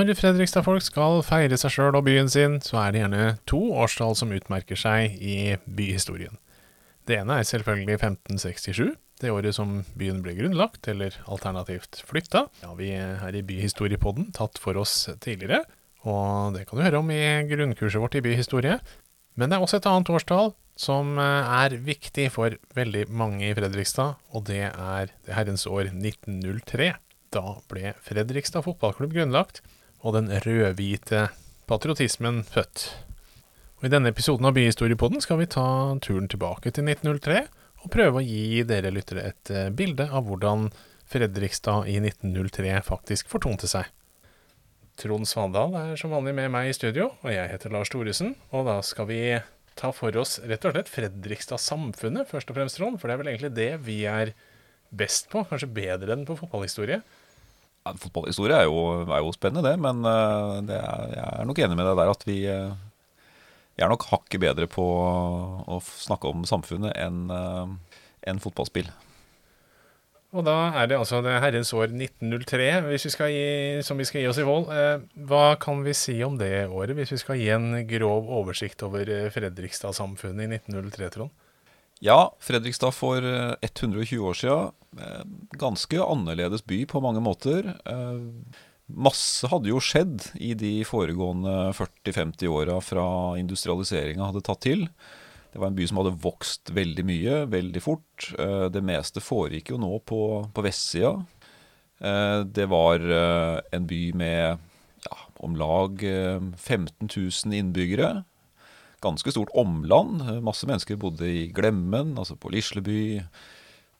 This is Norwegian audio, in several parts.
Når Fredrikstad-folk skal feire seg sjøl og byen sin, så er det gjerne to årstall som utmerker seg i byhistorien. Det ene er selvfølgelig 1567, det året som byen ble grunnlagt, eller alternativt flytta. Det har vi her i Byhistoriepodden tatt for oss tidligere, og det kan du høre om i grunnkurset vårt i byhistorie. Men det er også et annet årstall som eh, er viktig for veldig mange i Fredrikstad, og det er det herrens år 1903. Da ble Fredrikstad fotballklubb grunnlagt, og den rødhvite patriotismen født. Og I denne episoden av Byhistoriepodden skal vi ta turen tilbake til 1903, og prøve å gi dere lyttere et eh, bilde av hvordan Fredrikstad i 1903 faktisk fortonte seg. Trond Svandal er som vanlig med meg i studio, og jeg heter Lars Thoresen. Og da skal vi ta for oss rett og slett Fredrikstad-samfunnet, først og fremst, Trond. For det er vel egentlig det vi er best på, kanskje bedre enn på fotballhistorie. Ja, fotballhistorie er er jo spennende, det. Men uh, det er, jeg er nok enig med deg der at vi uh, Jeg er nok hakket bedre på å snakke om samfunnet enn uh, en fotballspill. Og da er det altså det herrens år 1903 hvis vi gi, som vi skal gi oss i Vold. hva kan vi si om det året, hvis vi skal gi en grov oversikt over Fredrikstad-samfunnet i 1903, Trond? Ja, Fredrikstad for 120 år siden Eh, ganske annerledes by på mange måter. Eh, masse hadde jo skjedd i de foregående 40-50 åra fra industrialiseringa hadde tatt til. Det var en by som hadde vokst veldig mye, veldig fort. Eh, det meste foregikk jo nå på, på vestsida. Det var en by med ja, om lag 15 000 innbyggere. Ganske stort omland. Masse mennesker bodde i Glemmen, altså på Lisleby.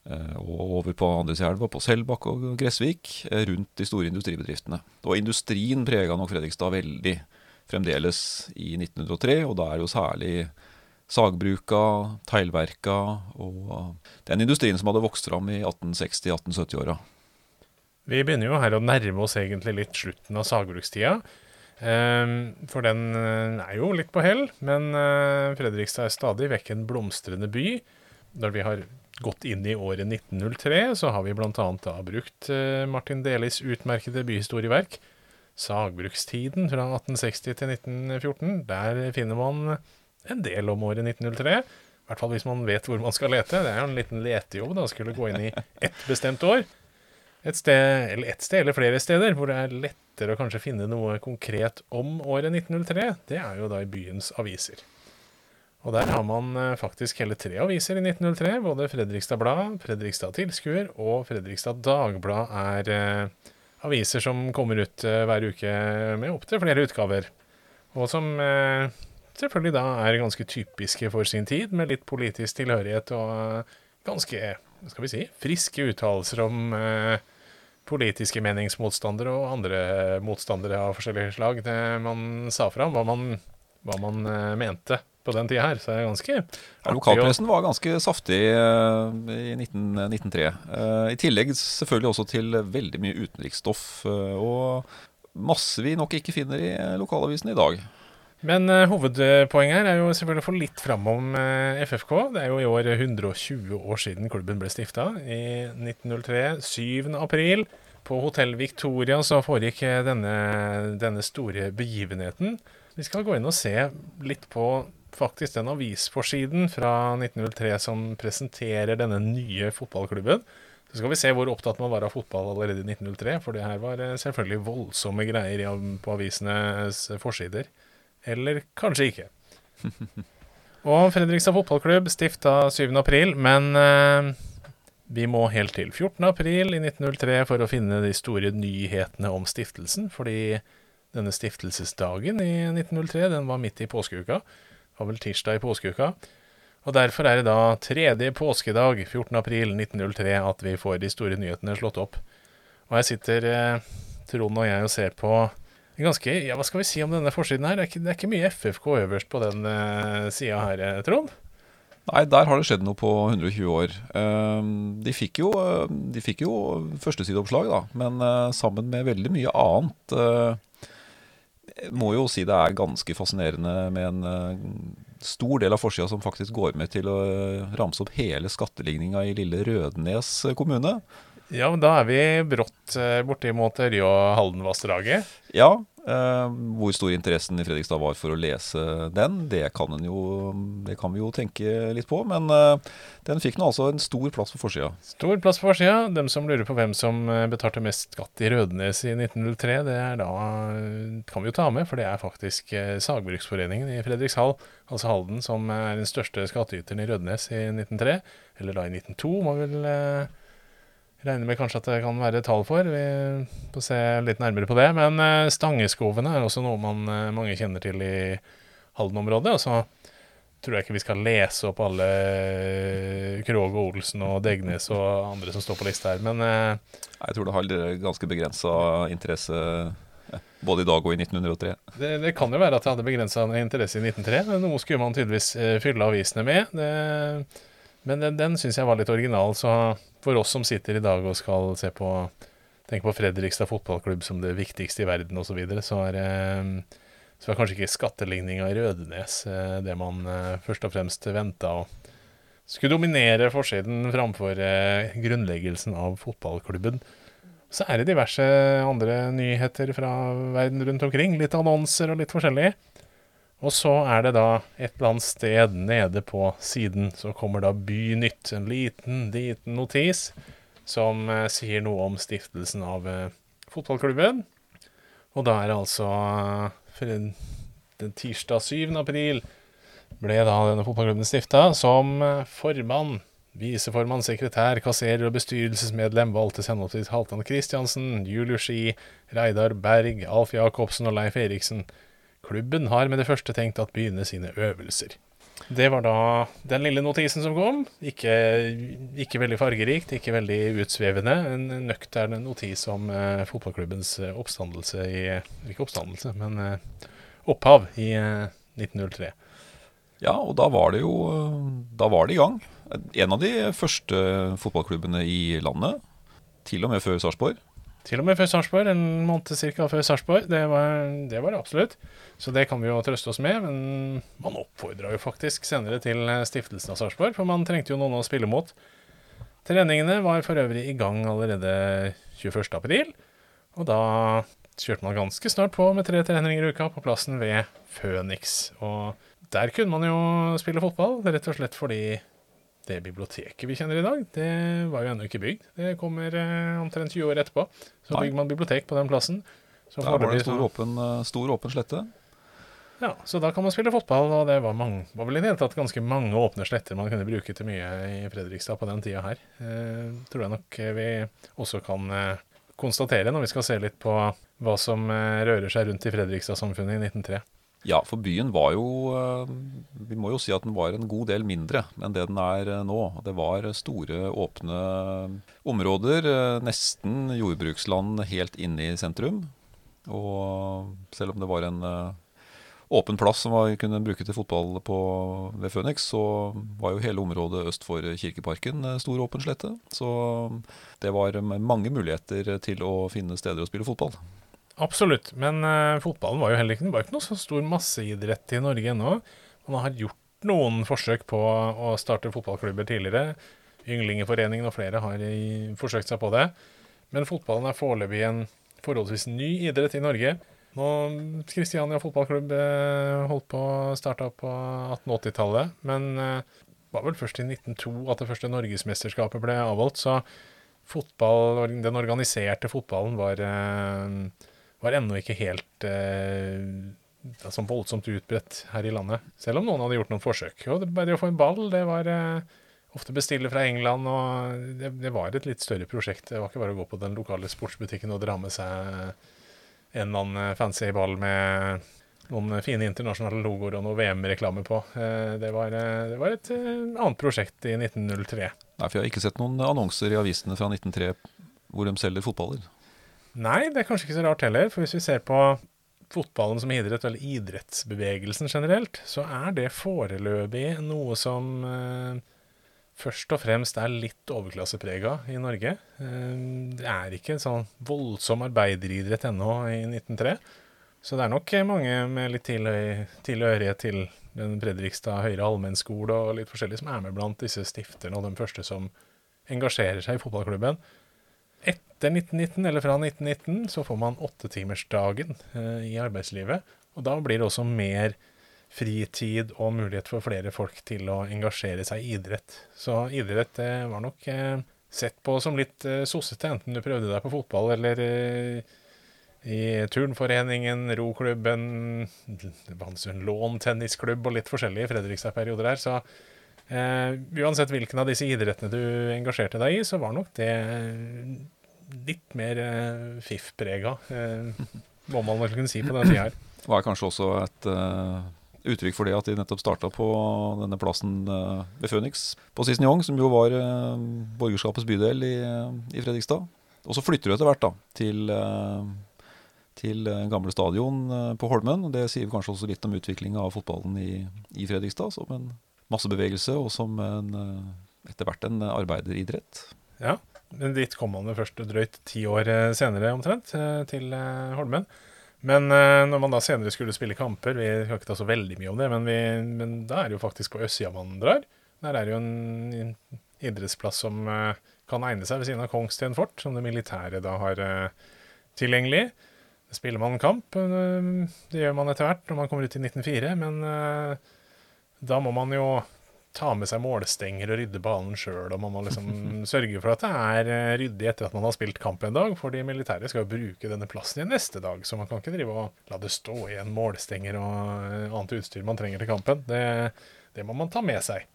Eh, og over på andre sida på Selbakk og Gressvik, eh, rundt de store industribedriftene. Og industrien prega nok Fredrikstad veldig fremdeles i 1903, og da er det jo særlig sagbruka, teglverka og den industrien som hadde vokst fram i 1860-1870-åra. Vi begynner jo her å nærme oss egentlig litt slutten av sagbrukstida. Ehm, for den eh, er jo litt på hell, men Fredrikstad er stadig vekk en blomstrende by. Når vi har gått inn i året 1903, så har vi bl.a. da brukt eh, Martin Delis utmerkede byhistorieverk, 'Sagbrukstiden' fra 1860 til 1914. Der finner man en del om året 1903. I hvert fall hvis man vet hvor man skal lete. Det er jo en liten letejobb da, skulle gå inn i ett bestemt år. Et sted, eller ett sted, eller flere steder, hvor det er lettere å kanskje finne noe konkret om året 1903, det er jo da i byens aviser. Og der har man eh, faktisk hele tre aviser i 1903. Både Fredrikstad Blad, Fredrikstad Tilskuer og Fredrikstad Dagblad er eh, aviser som kommer ut eh, hver uke med opptil flere utgaver. Og som eh, selvfølgelig da er ganske typiske for sin tid, med litt politisk tilhørighet og eh, ganske, skal vi si, friske uttalelser om eh, politiske meningsmotstandere og andre motstandere av forskjellige slag. Det man sa fra om hva man, hva man mente på den tida her, så er det ganske ja, Lokalpressen var ganske saftig uh, i 19, 1903. Uh, I tillegg selvfølgelig også til veldig mye utenriksstoff, uh, og masse vi nok ikke finner i lokalavisen i dag. Men hovedpoenget her er jo selvfølgelig å få litt fram om FFK. Det er jo i år 120 år siden klubben ble stifta, i 1903. 7. april. På Hotell Victoria så foregikk denne, denne store begivenheten. Vi skal gå inn og se litt på faktisk den avisforsiden fra 1903 som presenterer denne nye fotballklubben. Så skal vi se hvor opptatt man var av fotball allerede i 1903, for det her var eh, selvfølgelig voldsomme greier på avisenes forsider. Eller kanskje ikke. Og Fredrikstad fotballklubb stifta 7. april, men eh, vi må helt til 14. april i 1903 for å finne de store nyhetene om stiftelsen, fordi denne stiftelsesdagen i 1903 den var midt i påskeuka var vel tirsdag i påskeuka. Og derfor er det da tredje påskedag, 14. april 1903, at vi får de store nyhetene slått opp. Og her sitter eh, Trond og jeg og ser på ganske Ja, hva skal vi si om denne forsiden her? Det er ikke, det er ikke mye FFK øverst på den uh, sida her, eh, Trond? Nei, der har det skjedd noe på 120 år. Ehm, de fikk jo, eh, de jo førstesideoppslag, da. Men eh, sammen med veldig mye annet må jo si det er ganske fascinerende med en stor del av forsida som faktisk går med til å ramse opp hele skatteligninga i lille Rødnes kommune. Ja, men da er vi brått eh, bortimot Ørje og Haldenvassdraget. Ja, eh, hvor stor interessen i Fredrikstad var for å lese den, det kan, jo, det kan vi jo tenke litt på. Men eh, den fikk nå altså en stor plass på forsida. Stor plass på forsida. Dem som lurer på hvem som eh, betalte mest skatt i Rødnes i 1903, det er da eh, kan vi jo ta med, for det er faktisk Sagbruksforeningen i Fredrikshall, altså Halden, som er den største skattyteren i Rødnes i 1903. Eller da i 1902, må vel eh, regne med kanskje at det kan være tall for. Vi får se litt nærmere på det. Men eh, Stangeskovene er også noe man, eh, mange kjenner til i Halden-området. Og så tror jeg ikke vi skal lese opp alle eh, Krog og Olsen og Degnes og andre som står på lista her, men Jeg tror det har ganske begrensa interesse både i dag og i 1903. det, det kan jo være at det hadde begrensa interesse i 1903. men Noe skulle man tydeligvis fylle avisene med. Det, men den, den syns jeg var litt original, så for oss som sitter i dag og skal se på tenke på Fredrikstad fotballklubb som det viktigste i verden osv., så, videre, så eh, så er kanskje ikke skatteligninga i Rødenes eh, det man eh, først og fremst venta å skulle dominere forsiden framfor grunnleggelsen av fotballklubben. Så er det diverse andre nyheter fra verden rundt omkring. Litt annonser og litt forskjellig. Og så er det da et eller annet sted nede på siden så kommer da Bynytt. En liten, liten notis som eh, sier noe om stiftelsen av eh, fotballklubben. Og da er det altså eh, for en, den tirsdag 7. april ble da denne fotballklubben stifta som eh, formann. Viseformann, sekretær, kasserer og bestyrelsesmedlem valgtes henholdsvis Halvdan Kristiansen, Julius Ski, Reidar Berg, Alf Jacobsen og Leif Eriksen. Klubben har med det første tenkt at begynne sine øvelser. Det var da den lille notisen som kom. Ikke, ikke veldig fargerikt, ikke veldig utsvevende. En nøktern notis om eh, fotballklubbens eh, oppstandelse i Ikke oppstandelse, men eh, opphav i eh, 1903. Ja, og da var det jo Da var det i gang. En av de første fotballklubbene i landet. Til og med før Sarpsborg. Til og med før Sarpsborg, en måned cirka før Sarpsborg. Det det var det absolutt. Så det kan vi jo trøste oss med. Men man oppfordra jo faktisk senere til stiftelsen av Sarpsborg, for man trengte jo noen å spille mot. Treningene var for øvrig i gang allerede 21. april, og da kjørte man ganske snart på med tre treninger i uka på plassen ved Føniks. Og der kunne man jo spille fotball, rett og slett fordi det biblioteket vi kjenner i dag, det var jo ennå ikke bygd. Det kommer eh, omtrent 20 år etterpå. Så Nei. bygger man bibliotek på den plassen. Så Der var det en stor så- åpen, eh, stor åpen slette. ja, så da kan man spille fotball, og det var, mange, var vel i det hele tatt ganske mange åpne sletter man kunne bruke til mye i Fredrikstad på den tida her. Eh, tror jeg nok eh, vi også kan eh, konstatere når vi skal se litt på hva som eh, rører seg rundt i Fredrikstad-samfunnet i 1903. Ja, for byen var jo eh, Vi må jo si at den var en god del mindre enn det den er eh, nå. Det var store, åpne områder. eh, Nesten jordbruksland helt inne i sentrum. Og selv om det var en åpen plass som vi kunne bruke til fotball på, ved Phoenix, så var jo hele området øst for Kirkeparken stor åpen slette. Så det var mange muligheter til å finne steder å spille fotball. Absolutt, men uh, fotballen var jo heller ikke, det var ikke noe så stor masseidrett i Norge ennå. Man har gjort noen forsøk på å starte fotballklubber tidligere. Ynglingeforeningen og flere har i, forsøkt seg på det. Men fotballen er foreløpig en forholdsvis ny idrett i Norge. Nå, Kristiania fotballklubb eh, holdt på å starte opp på 1880-tallet, men eh, var vel først i 1902 at det første norgesmesterskapet ble avholdt, så fotball, den organiserte fotballen var eh, var ennå ikke helt eh, altså voldsomt utbredt her i landet. Selv om noen hadde gjort noen forsøk. Og det, bare å få en ball, det var eh, ofte bestille fra England, og det, det var et litt større prosjekt. Det var ikke bare å gå på den lokale sportsbutikken og dra med seg en eller annen fancy ball med noen fine internasjonale logoer og noe VM-reklame på. Eh, det, var, eh, det var et eh, annet prosjekt i 1903. Nei, for jeg har ikke sett noen annonser i avisene fra 1903 hvor de selger fotballer. Nei, det er kanskje ikke så rart heller, for hvis vi ser på fotballen som idrett, eller idrettsbevegelsen generelt, så er det foreløpig noe som eh, først og fremst er litt overklasseprega i Norge. Eh, det er ikke en sånn voldsom arbeideridrett ennå i 1903. Så det er nok mange med litt tilhørighet til den Fredrikstad høyere allmennskole og litt forskjellig som er med blant disse stifterne og de første som engasjerer seg i fotballklubben. Etter 1919, eller fra 1919, så får man åttetimersdagen eh, i arbeidslivet. Og da blir det også mer fritid og mulighet for flere folk til å engasjere seg i idrett. Så idrett eh, var nok eh, sett på som litt eh, sossete, enten du prøvde deg på fotball eller eh, i turnforeningen, roklubben, det fantes en låntennisklubb og litt forskjellige i Fredrikstad-perioder her. Så uansett hvilken av disse idrettene du engasjerte deg i, så var nok det litt mer uh, fiff-prega, uh, må man vel kunne si på den tida her. Og er kanskje også et uh, uttrykk for det at de nettopp starta på denne plassen uh, ved Phoenix på Cisniong, som jo var uh, borgerskapets bydel i, i, Fredrikstad. Og så flytter du etter hvert da, til, til gamle stadion på Holmen. Det sier kanskje også litt om utviklinga av fotballen i, i, Fredrikstad, som en massebevegelse og som en, etter hvert en arbeideridrett. Ja, dit kom man jo først drøyt ti år senere omtrent, til Holmen. Men når man da senere skulle spille kamper Vi kan ikke ta så veldig mye om det, men, vi, men da er det jo faktisk på østsida man drar. Der er det jo en idrettsplass som kan egne seg ved siden av Kongsten fort, som det militære da har tilgjengelig. Da spiller man kamp. det gjør man etter hvert når man kommer ut i 1904, men da må man jo ta med seg målstenger og rydde banen sjøl, og man må liksom sørge for at det er eh, ryddig etter at man har spilt kamp en dag, for de militære skal jo bruke denne plassen igjen neste dag, så man kan ikke drive og la det stå igjen målstenger og eh, annet utstyr man trenger til kampen. Det, det må man ta med seg.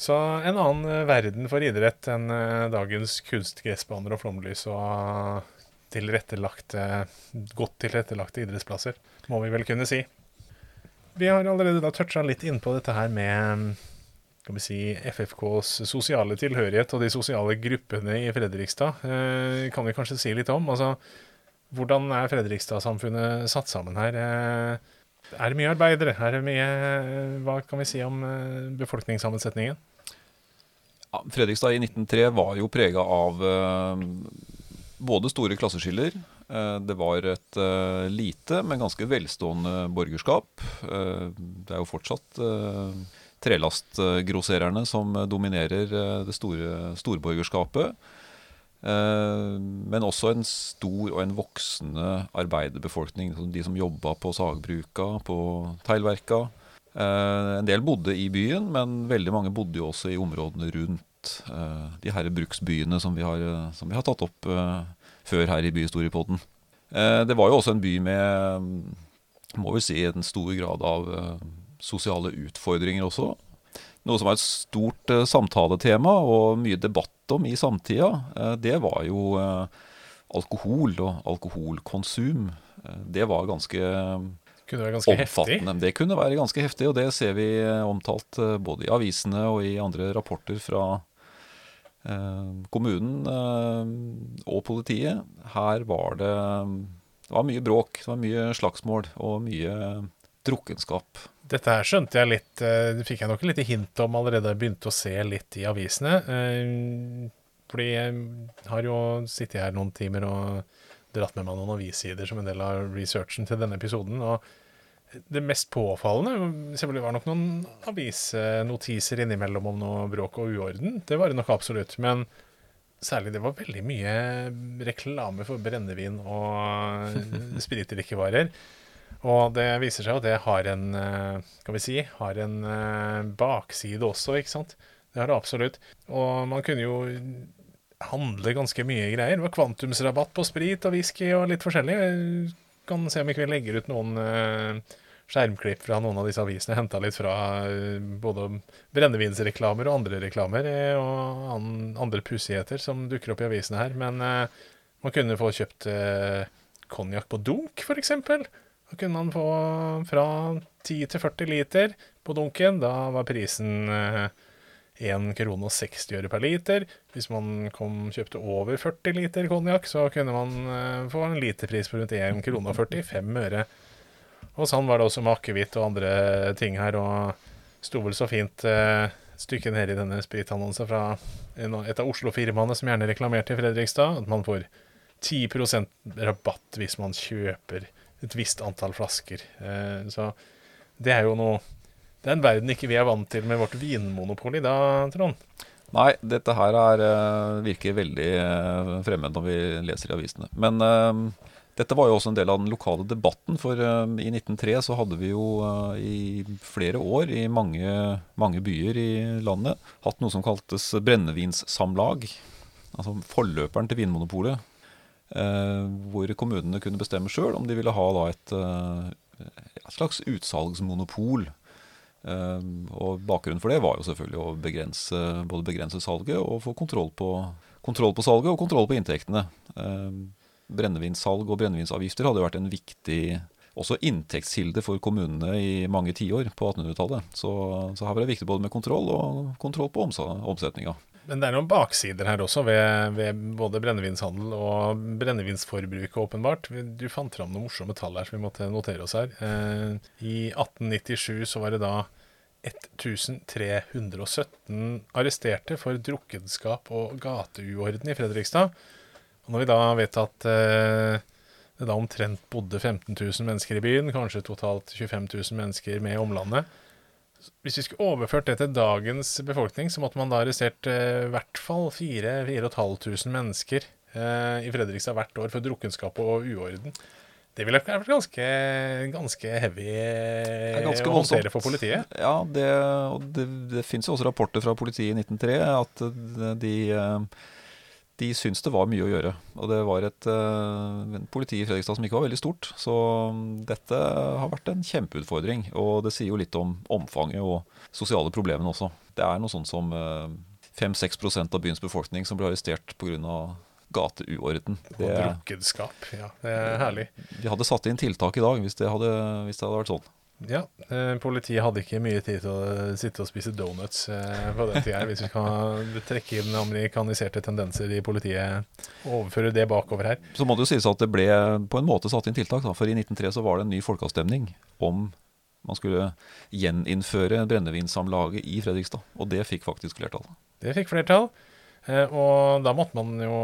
Så en annen eh, verden for idrett enn dagens kunstgressbaner og flomlys og tilrettelagte, godt tilrettelagte idrettsplasser, må vi vel kunne si. Vi har allerede da toucha litt innpå dette her med skal vi si, FFKs sosiale tilhørighet og de sosiale gruppene i Fredrikstad. Eh, kan vi kanskje si litt om? Altså, hvordan er Fredrikstad-samfunnet satt sammen her? Eh, er det mye arbeidere? Er det mye Hva kan vi si om eh, befolkningssammensetningen? Ja, Fredrikstad i 1903 var jo prega av eh, både store klasseskiller Eh, det var et uh, lite, men ganske velstående borgerskap. Uh, det er jo fortsatt trelastgrosererne som dominerer det store storborgerskapet. Men også en stor og en voksende arbeiderbefolkning. De som jobba på sagbruka, på teglverka. En del bodde i byen, men veldig mange bodde jo også i områdene rundt de her bruksbyene som vi har, som vi har tatt opp før her i Byhistoriepodden. Eh, det var jo også en by med må vi si, en stor grad av eh, sosiale utfordringer også. Noe som var et stort uh, samtaletema og mye debatt om i samtida, det var jo alkohol og alkoholkonsum. det var ganske, kunne være ganske omfattende. Heftig. Det kunne være ganske heftig, og det ser vi omtalt både i avisene og i andre rapporter fra Eh, kommunen eh, og politiet. Her var det, det var mye bråk, det var mye slagsmål og mye drukkenskap. Dette her skjønte jeg litt eh, Det fikk jeg nok et lite hint om allerede jeg begynte å se litt i avisene. Fordi jeg har jo sittet her noen timer og dratt med meg noen avissider som en del av researchen til denne episoden. og det mest påfallende selvfølgelig var nok noen avisnotiser innimellom om noe bråk og uorden. Det var det nok absolutt. Men særlig det var veldig mye reklame for brennevin og spritdrikkevarer. Og det viser seg at det har en Skal vi si har en eh, bakside også, ikke sant. Det har det absolutt. Og man kunne jo handle ganske mye greier. Det var kvantumsrabatt på sprit og whisky og litt forskjellig kan se om ikke vi legger ut noen uh, skjermklipp fra noen av disse avisene. Henta litt fra uh, både brennevinsreklamer og andre reklamer uh, og an, andre pussigheter som dukker opp i avisene her. Men man kunne få kjøpt konjakk på dunk, f.eks. Da kunne man få fra 10 til 40 liter på dunken. Da var prisen uh, 1 krone og 60 øre per liter. Hvis man kom, kjøpte over 40 liter konjakk, så kunne man uh, få en literpris på rundt 1 krone og 45 øre. Og sånn var det også med akevitt og andre ting her, og sto vel så fint uh, stykke ned i denne spritannonsen fra et av Oslo-firmaene som gjerne reklamerte i Fredrikstad, at man får 10% rabatt hvis man kjøper et visst antall flasker. Uh, så det er jo noe det er en verden ikke vi er vant til med vårt vinmonopol i dag, Trond. Nei, dette her er, eh, virker veldig eh, fremmed når vi leser i avisene. Men uh, dette var jo også en del av den lokale debatten. For uh, i 1903 så hadde vi jo uh, i flere år i mange, mange, byer i landet hatt noe som kaltes brennevinssamlag. Altså forløperen til Vinmonopolet. hvor kommunene kunne bestemme sjøl om de ville ha da et, et slags utsalgsmonopol. Ehm, og Bakgrunnen for det var jo selvfølgelig å begrense, både begrense salget og få kontroll på, kontroll på salget og kontroll på inntektene. Ehm, brennevinssalg og brennevinsavgifter hadde jo vært en viktig også inntektskilde for kommunene i mange tiår på 1800-tallet. Så, så, her var det viktig både med kontroll og kontroll på omsetninga. Men det er noen baksider her også, ved, ved både brennevinshandel og brennevinsforbruket, åpenbart. Du fant fram noen morsomme tall her som vi måtte notere oss her. Eh, I 1897 så var det da 1317 arresterte for drukkenskap og gateuorden i Fredrikstad. Og når vi da vet at eh, det da omtrent bodde 15 000 mennesker i byen, kanskje totalt 25 000 mennesker med omlandet, hvis vi skulle overført det til dagens befolkning, så måtte man da arrestert eh, i hvert fall 4500 mennesker eh, i Fredrikstad hvert år for drukkenskap og uorden. Det ville vært ganske, ganske heavy ganske å håndtere for politiet. Ja, det, det, det fins jo også rapporter fra politiet i 1903 at de, de syntes det var mye å gjøre. Og det var et, eh, politi i Fredrikstad som ikke var veldig stort. Så dette har vært en kjempeutfordring. Og det sier jo litt om omfanget og sosiale problemene også. Det er noe sånt som 5-6 eh, av byens befolkning som ble arrestert pga gateuorden. Det, og drukkenskap. Ja, det er herlig. Vi hadde satt inn tiltak i dag hvis det hadde, hvis det hadde vært sånn. Ja, eh, politiet hadde ikke mye tid til å sitte og spise donuts eh, på den tida. Hvis vi kan trekke inn amerikaniserte tendenser i politiet og overføre det bakover her. Så må det jo sies at det ble på en måte satt inn tiltak. Da. For i 1903 så var det en ny folkeavstemning om man skulle gjeninnføre brennevinsamlaget i Fredrikstad. Og det fikk faktisk flertall. Det fikk flertall. Eh, og da måtte man jo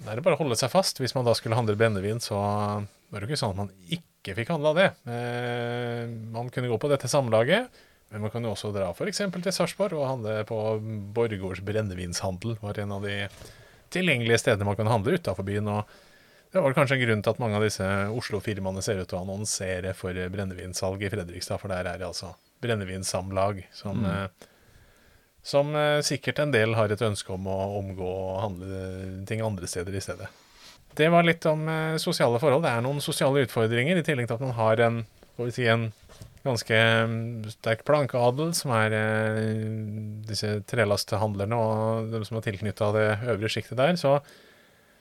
Da er det bare å holde seg fast. Hvis man da skulle handle brennevin, så var det jo ikke sånn at man ikke fikk handla det. Eh, man kunne gå på dette samlaget, men man kan jo også dra f.eks. til Sarpsborg og handle på Borregaards brennevinshandel. var en av de tilgjengelige stedene man kan handle utafor byen. og det var kanskje en grunn til at mange av disse Oslo-firmaene ser ut til å annonsere for brennevinsalg i Fredrikstad, for der er det altså brennevinssamlag som mm. Eh, som eh, sikkert en del har et ønske om å omgå og handle ting andre steder i stedet. Det var litt om eh, sosiale forhold. Det er noen sosiale utfordringer, i tillegg til at man har en, si, en ganske mm, sterk plankeadel, som er eh, disse trelasthandlerne og de som er tilknytta det øvre sjiktet der. Så,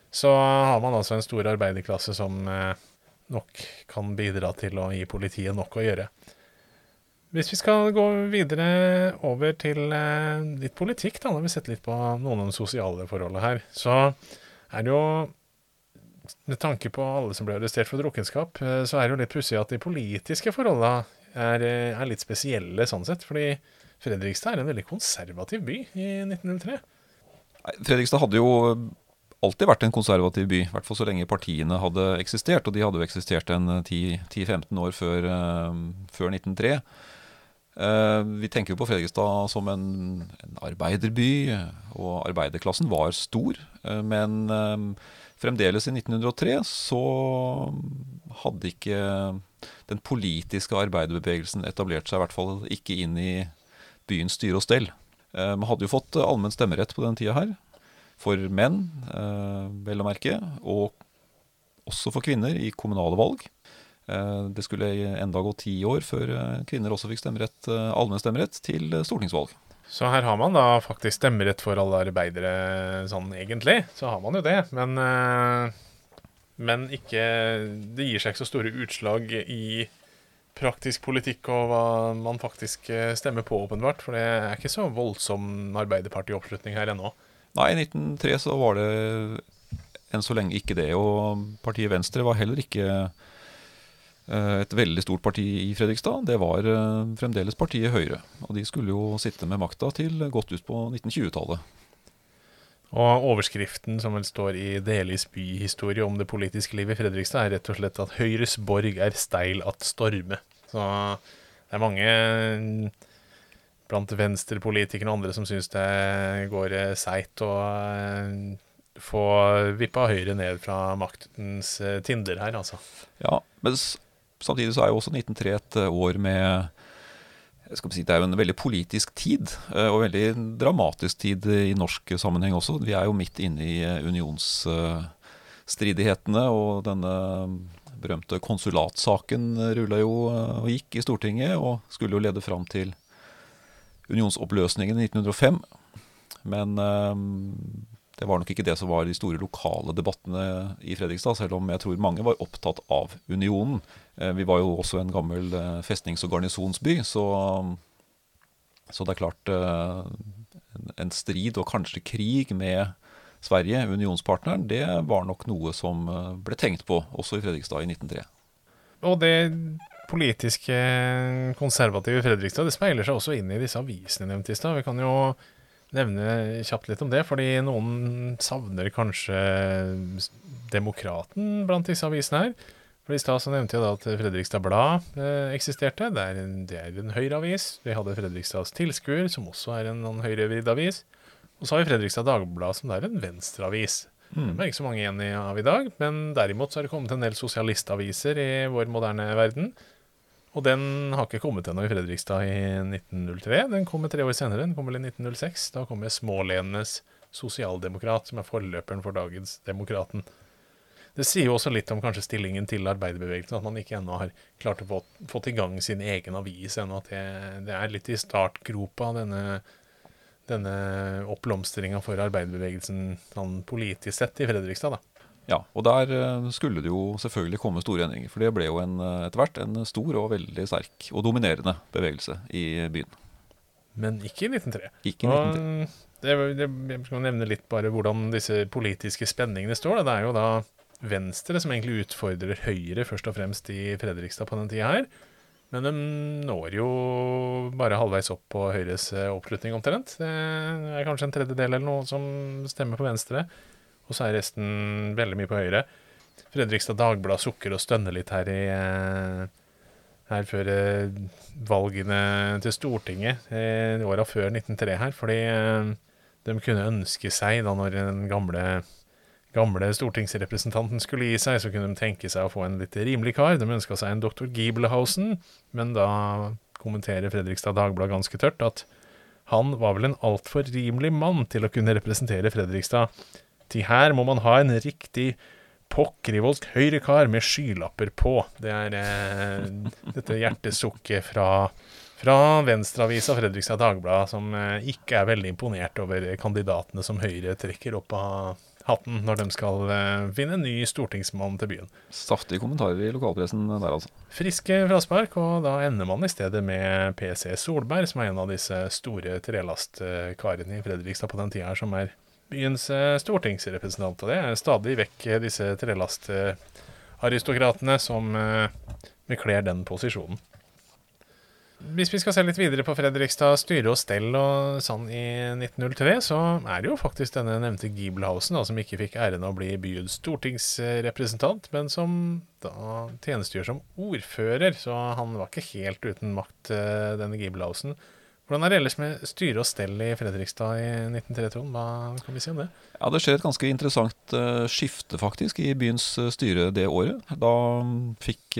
så, har man altså en stor arbeiderklasse som eh, nok kan bidra til å gi politiet nok å gjøre. Hvis vi skal gå videre over til eh, litt politikk, da, når vi setter litt på noen av de sosiale forholdene her, så er det jo Med tanke på alle som ble arrestert for drukkenskap, eh, så er det jo litt pussig at de politiske forholdene er, eh, er, litt spesielle sånn sett. Fordi Fredrikstad er en veldig konservativ by i 1903. Fredrikstad hadde jo alltid vært en konservativ by, i hvert fall så lenge partiene hadde eksistert. Og de hadde jo eksistert en 10-15 år før, før 1903. Eh, vi tenker jo på Fredrikstad som en, en, arbeiderby, og arbeiderklassen var stor. Eh, men eh, fremdeles i 1903 så hadde ikke den politiske arbeiderbevegelsen etablert seg, i hvert fall ikke inn i byens styre og stell. Man hadde jo fått allmenn stemmerett på den tida her, for menn, vel å merke, og også for kvinner i kommunale valg. Eh, det skulle enda gå ti år før eh, kvinner også fikk stemmerett, eh, allmenn stemmerett til stortingsvalg. Så her har man da faktisk stemmerett for alle arbeidere, sånn egentlig. Så har man jo det. Men, men ikke Det gir seg ikke så store utslag i praktisk politikk og hva man faktisk stemmer på, åpenbart. For det er ikke så voldsom Arbeiderparti-oppslutning her ennå. Nei, i 1903 så var det enn så lenge ikke det. Og partiet Venstre var heller ikke et veldig stort parti i Fredrikstad, det var eh, fremdeles partiet Høyre. Og de skulle jo sitte med makta til godt ut på 1920-tallet. Og overskriften som vel står i Delis byhistorie om det politiske livet i Fredrikstad, er rett og slett at Høyres borg er steil at storme. Så det er mange blant venstrepolitikerne og andre som syns det går eh, seigt å eh, få vippa Høyre ned fra maktens eh, tinder her, altså. Ja, men s- samtidig så er jo også 1903 et eh, år med si, Det er jo en veldig politisk tid, eh, og veldig dramatisk tid i norsk sammenheng også. Vi er jo midt inne i eh, unionsstridighetene, og denne berømte konsulatsaken rulla jo og gikk i Stortinget, og skulle jo lede fram til unionsoppløsningen i 1905. Men det var nok ikke det som var de store lokale debattene i Fredrikstad, selv om jeg tror mange var opptatt av unionen. Eh, Vi var jo også en gammel eh, festnings- og garnisonsby, så, så det er klart eh, en- strid og kanskje krig med Sverige, unionspartneren, det var nok noe som ble tenkt på også i Fredrikstad i 1903. Og det politiske konservative Fredrikstad det speiler seg også inn i disse avisene nevnte i stad. Vi kan jo nevne kjapt litt om det, fordi noen savner kanskje Demokraten blant disse avisene her. For I stad så nevnte jeg da at Fredrikstad Blad eh, eksisterte. Det er en, det er en høyreavis. Vi hadde Fredrikstads Tilskuer, som også er en noen høyrevridd avis. Og så har vi Fredrikstad Dagblad, som er en venstreavis. Det er ikke så mange igjen av i dag, men derimot så har det kommet en del sosialistaviser i vår moderne verden. Og den har ikke kommet ennå i Fredrikstad i 1903. Den kommer tre år senere. Den kommer vel i 1906. Da kommer Smålenenes Sosialdemokrat, som er forløperen for dagens Demokraten. Det sier jo også litt om kanskje stillingen til arbeiderbevegelsen, at man ikke ennå har klart å få fått i gang sin egen avis ennå. At det, det er litt i startgropa, denne, denne oppblomstringa for arbeiderbevegelsen sånn politisk sett i Fredrikstad. da. Ja, og der eh, skulle det jo selvfølgelig komme store endringer. For det ble jo en, eh, etter hvert en stor og veldig sterk og dominerende bevegelse i byen. Men ikke i 1903. Ikke i 1903. Og det, det, jeg skal nevne litt bare hvordan disse politiske spenningene står. da. Det er jo da Venstre som egentlig utfordrer Høyre først og fremst i Fredrikstad på den tida her. Men de når jo bare halvveis opp på Høyres eh, oppslutning omtrent. Det er kanskje en tredjedel eller noe som stemmer på Venstre. Og så er resten veldig mye på Høyre. Fredrikstad Dagblad sukker og stønner litt her i eh, her før eh, valgene til Stortinget i åra før 1903 her, fordi de kunne ønske seg, da når den gamle, gamle stortingsrepresentanten skulle gi seg, så kunne de tenke seg å få en litt rimelig kar. De ønska seg en doktor Giebelhausen, men da kommenterer Fredrikstad Dagblad ganske tørt at han var vel en altfor rimelig mann til å kunne representere Fredrikstad. Til her må man ha en riktig pokkerivoldsk høyrekar med skylapper på. Det er eh, dette hjertesukket fra, fra Venstreavisa Fredrikstad Dagblad, som eh, ikke er veldig imponert over kandidatene som Høyre trekker opp av hatten når de skal eh, finne en ny stortingsmann til byen. Saftige kommentarer i lokalpressen der, altså. Friske fraspark, og da ender man i stedet med PC Solberg, som er en av disse store trelastkarene i Fredrikstad på den tida her, som er byens eh, stortingsrepresentant. Og det er stadig vekk disse trelastaristokratene som eh, bekler den posisjonen. Hvis vi skal se litt videre på Fredrikstad styre og stell og sånn i 1903, så er det jo faktisk denne nevnte Giebelhausen, da, som ikke fikk æren av å bli byens stortingsrepresentant, men som da tjenestegjør som ordfører, så han var ikke helt uten makt, eh, denne Giebelhausen. Hvordan er det ellers med styre og stell i Fredrikstad i 1903, Trond? Hva kan vi si om det? Ja, Det skjer et ganske interessant eh, skifte faktisk i byens eh, styre det året. Da fikk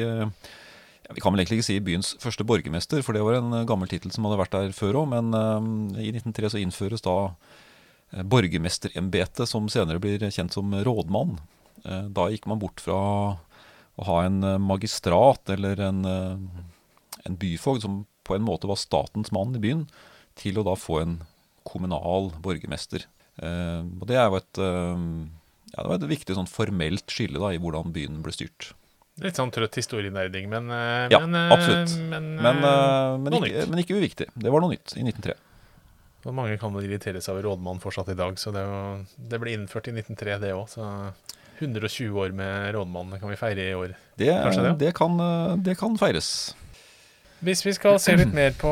Vi kan vel egentlig ikke si byens første borgermester, for det var en eh, gammel tittel som hadde vært der før òg. Men eh, i 1903 så innføres da eh, borgermesterembetet, som senere blir kjent som rådmann. Da gikk man bort fra å ha en magistrat eller en, en byfogd som på en måte var statens mann i byen, til å da få en kommunal borgermester. Og det er jo et, ja, det var et viktig sånn formelt skille da, i hvordan byen ble styrt. Litt sånn trøtt historienerding, men eh, Ja, men, eh, absolutt. Men, Men, eh, eh, men, ikke, men ikke uviktig. Det var noe nytt i 1903. Og mange kan vel irritere seg over rådmann fortsatt i dag, så det, det ble innført i 1903, det òg. Så 120 år med rådmann kan vi feire i år. Det, Kanskje det, det, kan, det kan feires. Hvis vi skal se litt mer på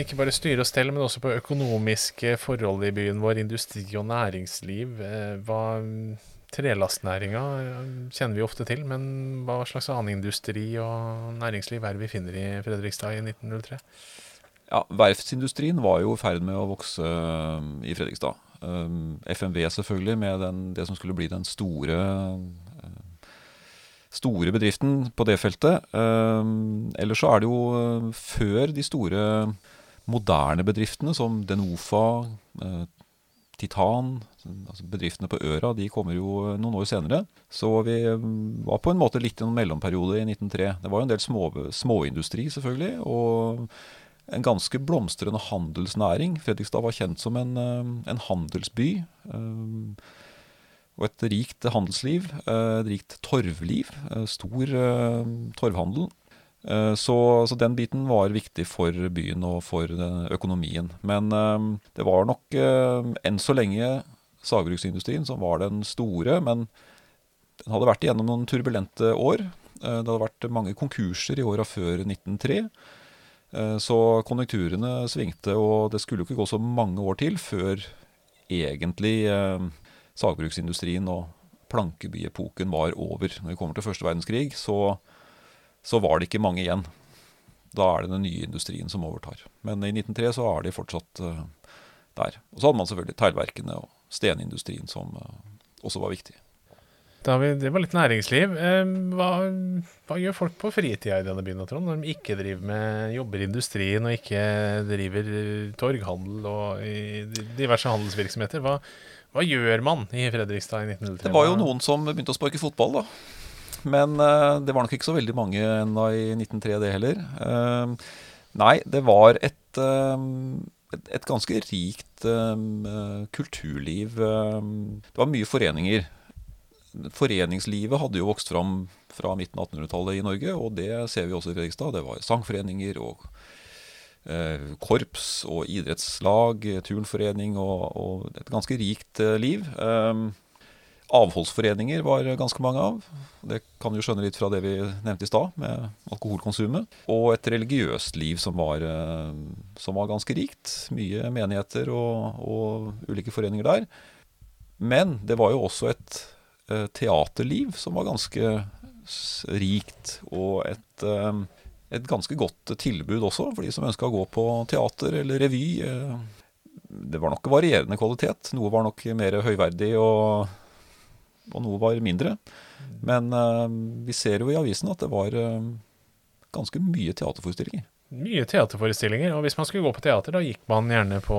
ikke bare styre og stell, men også på økonomiske forhold i byen vår, industri og næringsliv. Hva Trelastnæringa eh, kjenner vi ofte til, men hva slags annen industri og næringsliv er det vi finner i Fredrikstad i 1903? Ja, Verftsindustrien var jo i ferd med å vokse eh, i Fredrikstad. Um, FMV selvfølgelig, med den, det som skulle bli den store store bedriften på det feltet. Ellers så er det jo før de store moderne bedriftene som Denofa, Titan, altså bedriftene på Øra, de kommer jo noen år senere. Så vi var på en måte litt i en mellomperiode i 1903. Det var jo en del små, småindustri, selvfølgelig. og en ganske blomstrende handelsnæring. Fredrikstad var kjent som en, eh, en handelsby. Eh, og et rikt handelsliv. Eh, et rikt torvliv. Stor torvhandel. Så, så, den biten var viktig for byen og for økonomien. Men det var nok enn så lenge sagbruksindustrien som var den store. Men den hadde vært igjennom noen turbulente år. Det hadde vært mange konkurser i åra før 1903. Eh, så konjunkturene svingte, og det skulle jo ikke gå så mange år til før egentlig eh, sagbruksindustrien og plankebyepoken var over. Når vi kommer til første verdenskrig, så, så, var det ikke mange igjen. Da er det den nye industrien som overtar. Men i 1903 så er de fortsatt der. Og så hadde man selvfølgelig teglverkene og stenindustrien som uh, også var viktig. David, det var litt næringsliv. Hva, hva, gjør folk på fritida i denne byen Trond, når de ikke driver med, jobber i industrien og ikke driver torghandel og diverse handelsvirksomheter? Hva, hva, gjør man i Fredrikstad i 1903? Det var jo noen som begynte å sparke fotball, da. Men uh, det var nok ikke så veldig mange ennå i 1903, det heller. Nei, det var et, et, et ganske rikt kulturliv. det var mye foreninger foreningslivet hadde jo vokst fram fra midten av 1800-tallet i Norge, og det ser vi også i Fredrikstad. Det var sangforeninger og eh, korps og idrettslag, turnforening og, og et ganske rikt eh, liv. Eh, avholdsforeninger var ganske mange av. Det kan du skjønne litt fra det vi nevnte i stad, med alkoholkonsumet. Og et religiøst liv som var, eh, som var ganske rikt. Mye menigheter og, og ulike foreninger der. Men det var jo også et Eh, teaterliv som var ganske rikt, og et, eh, et ganske godt tilbud også for de som ønska å gå på teater eller revy. Det var nok varierende kvalitet. Noe var nok mer høyverdig, og, og noe var mindre. Men vi ser jo i avisen at det var ganske mye teaterforestillinger. Mye teaterforestillinger. Og hvis man skulle gå på teater, da gikk man gjerne på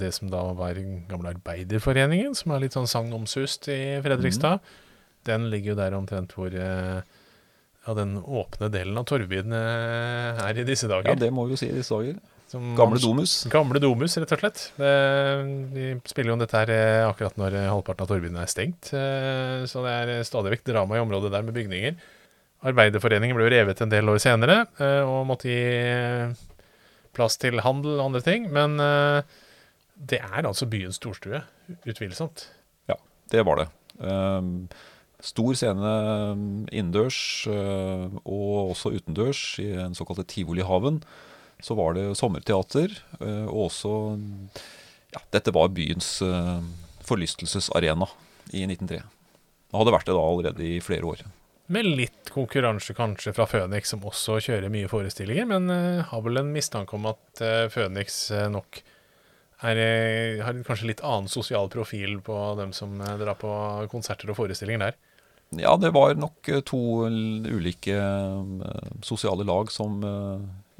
det som da var gamle Arbeiderforeningen, som er litt sånn sagnomsust i Fredrikstad. Mm. Den ligger jo der omtrent hvor uh, ja, den åpne delen av Torvbyen er i disse dager. Ja, det må vi jo si i disse dager. Gamle Domus. Gamle Domus, rett og slett. vi spiller jo dette her eh, akkurat når halvparten av Torvbyen er stengt. Så det er stadig vekk drama i området der med bygninger. Arbeiderforeningen ble jo revet en del år senere eh, og måtte gi eh, plass til handel og andre ting. Men eh, det er altså byens storstue, utvilsomt. Ja, det var det. Um, stor scene innendørs og også utendørs i en såkalte Tivolihaven. Så var det sommerteater, og også Ja, dette var byens forlystelsesarena i 1903. Det hadde vært det da allerede i flere år. Med litt konkurranse kanskje fra Føniks, som også kjører mye forestillinger, men uh, har vel en mistanke om at Føniks nok er, har kanskje litt annen sosial profil på dem som drar på konserter og forestillinger der. Ja, det var nok to ulike sosiale lag som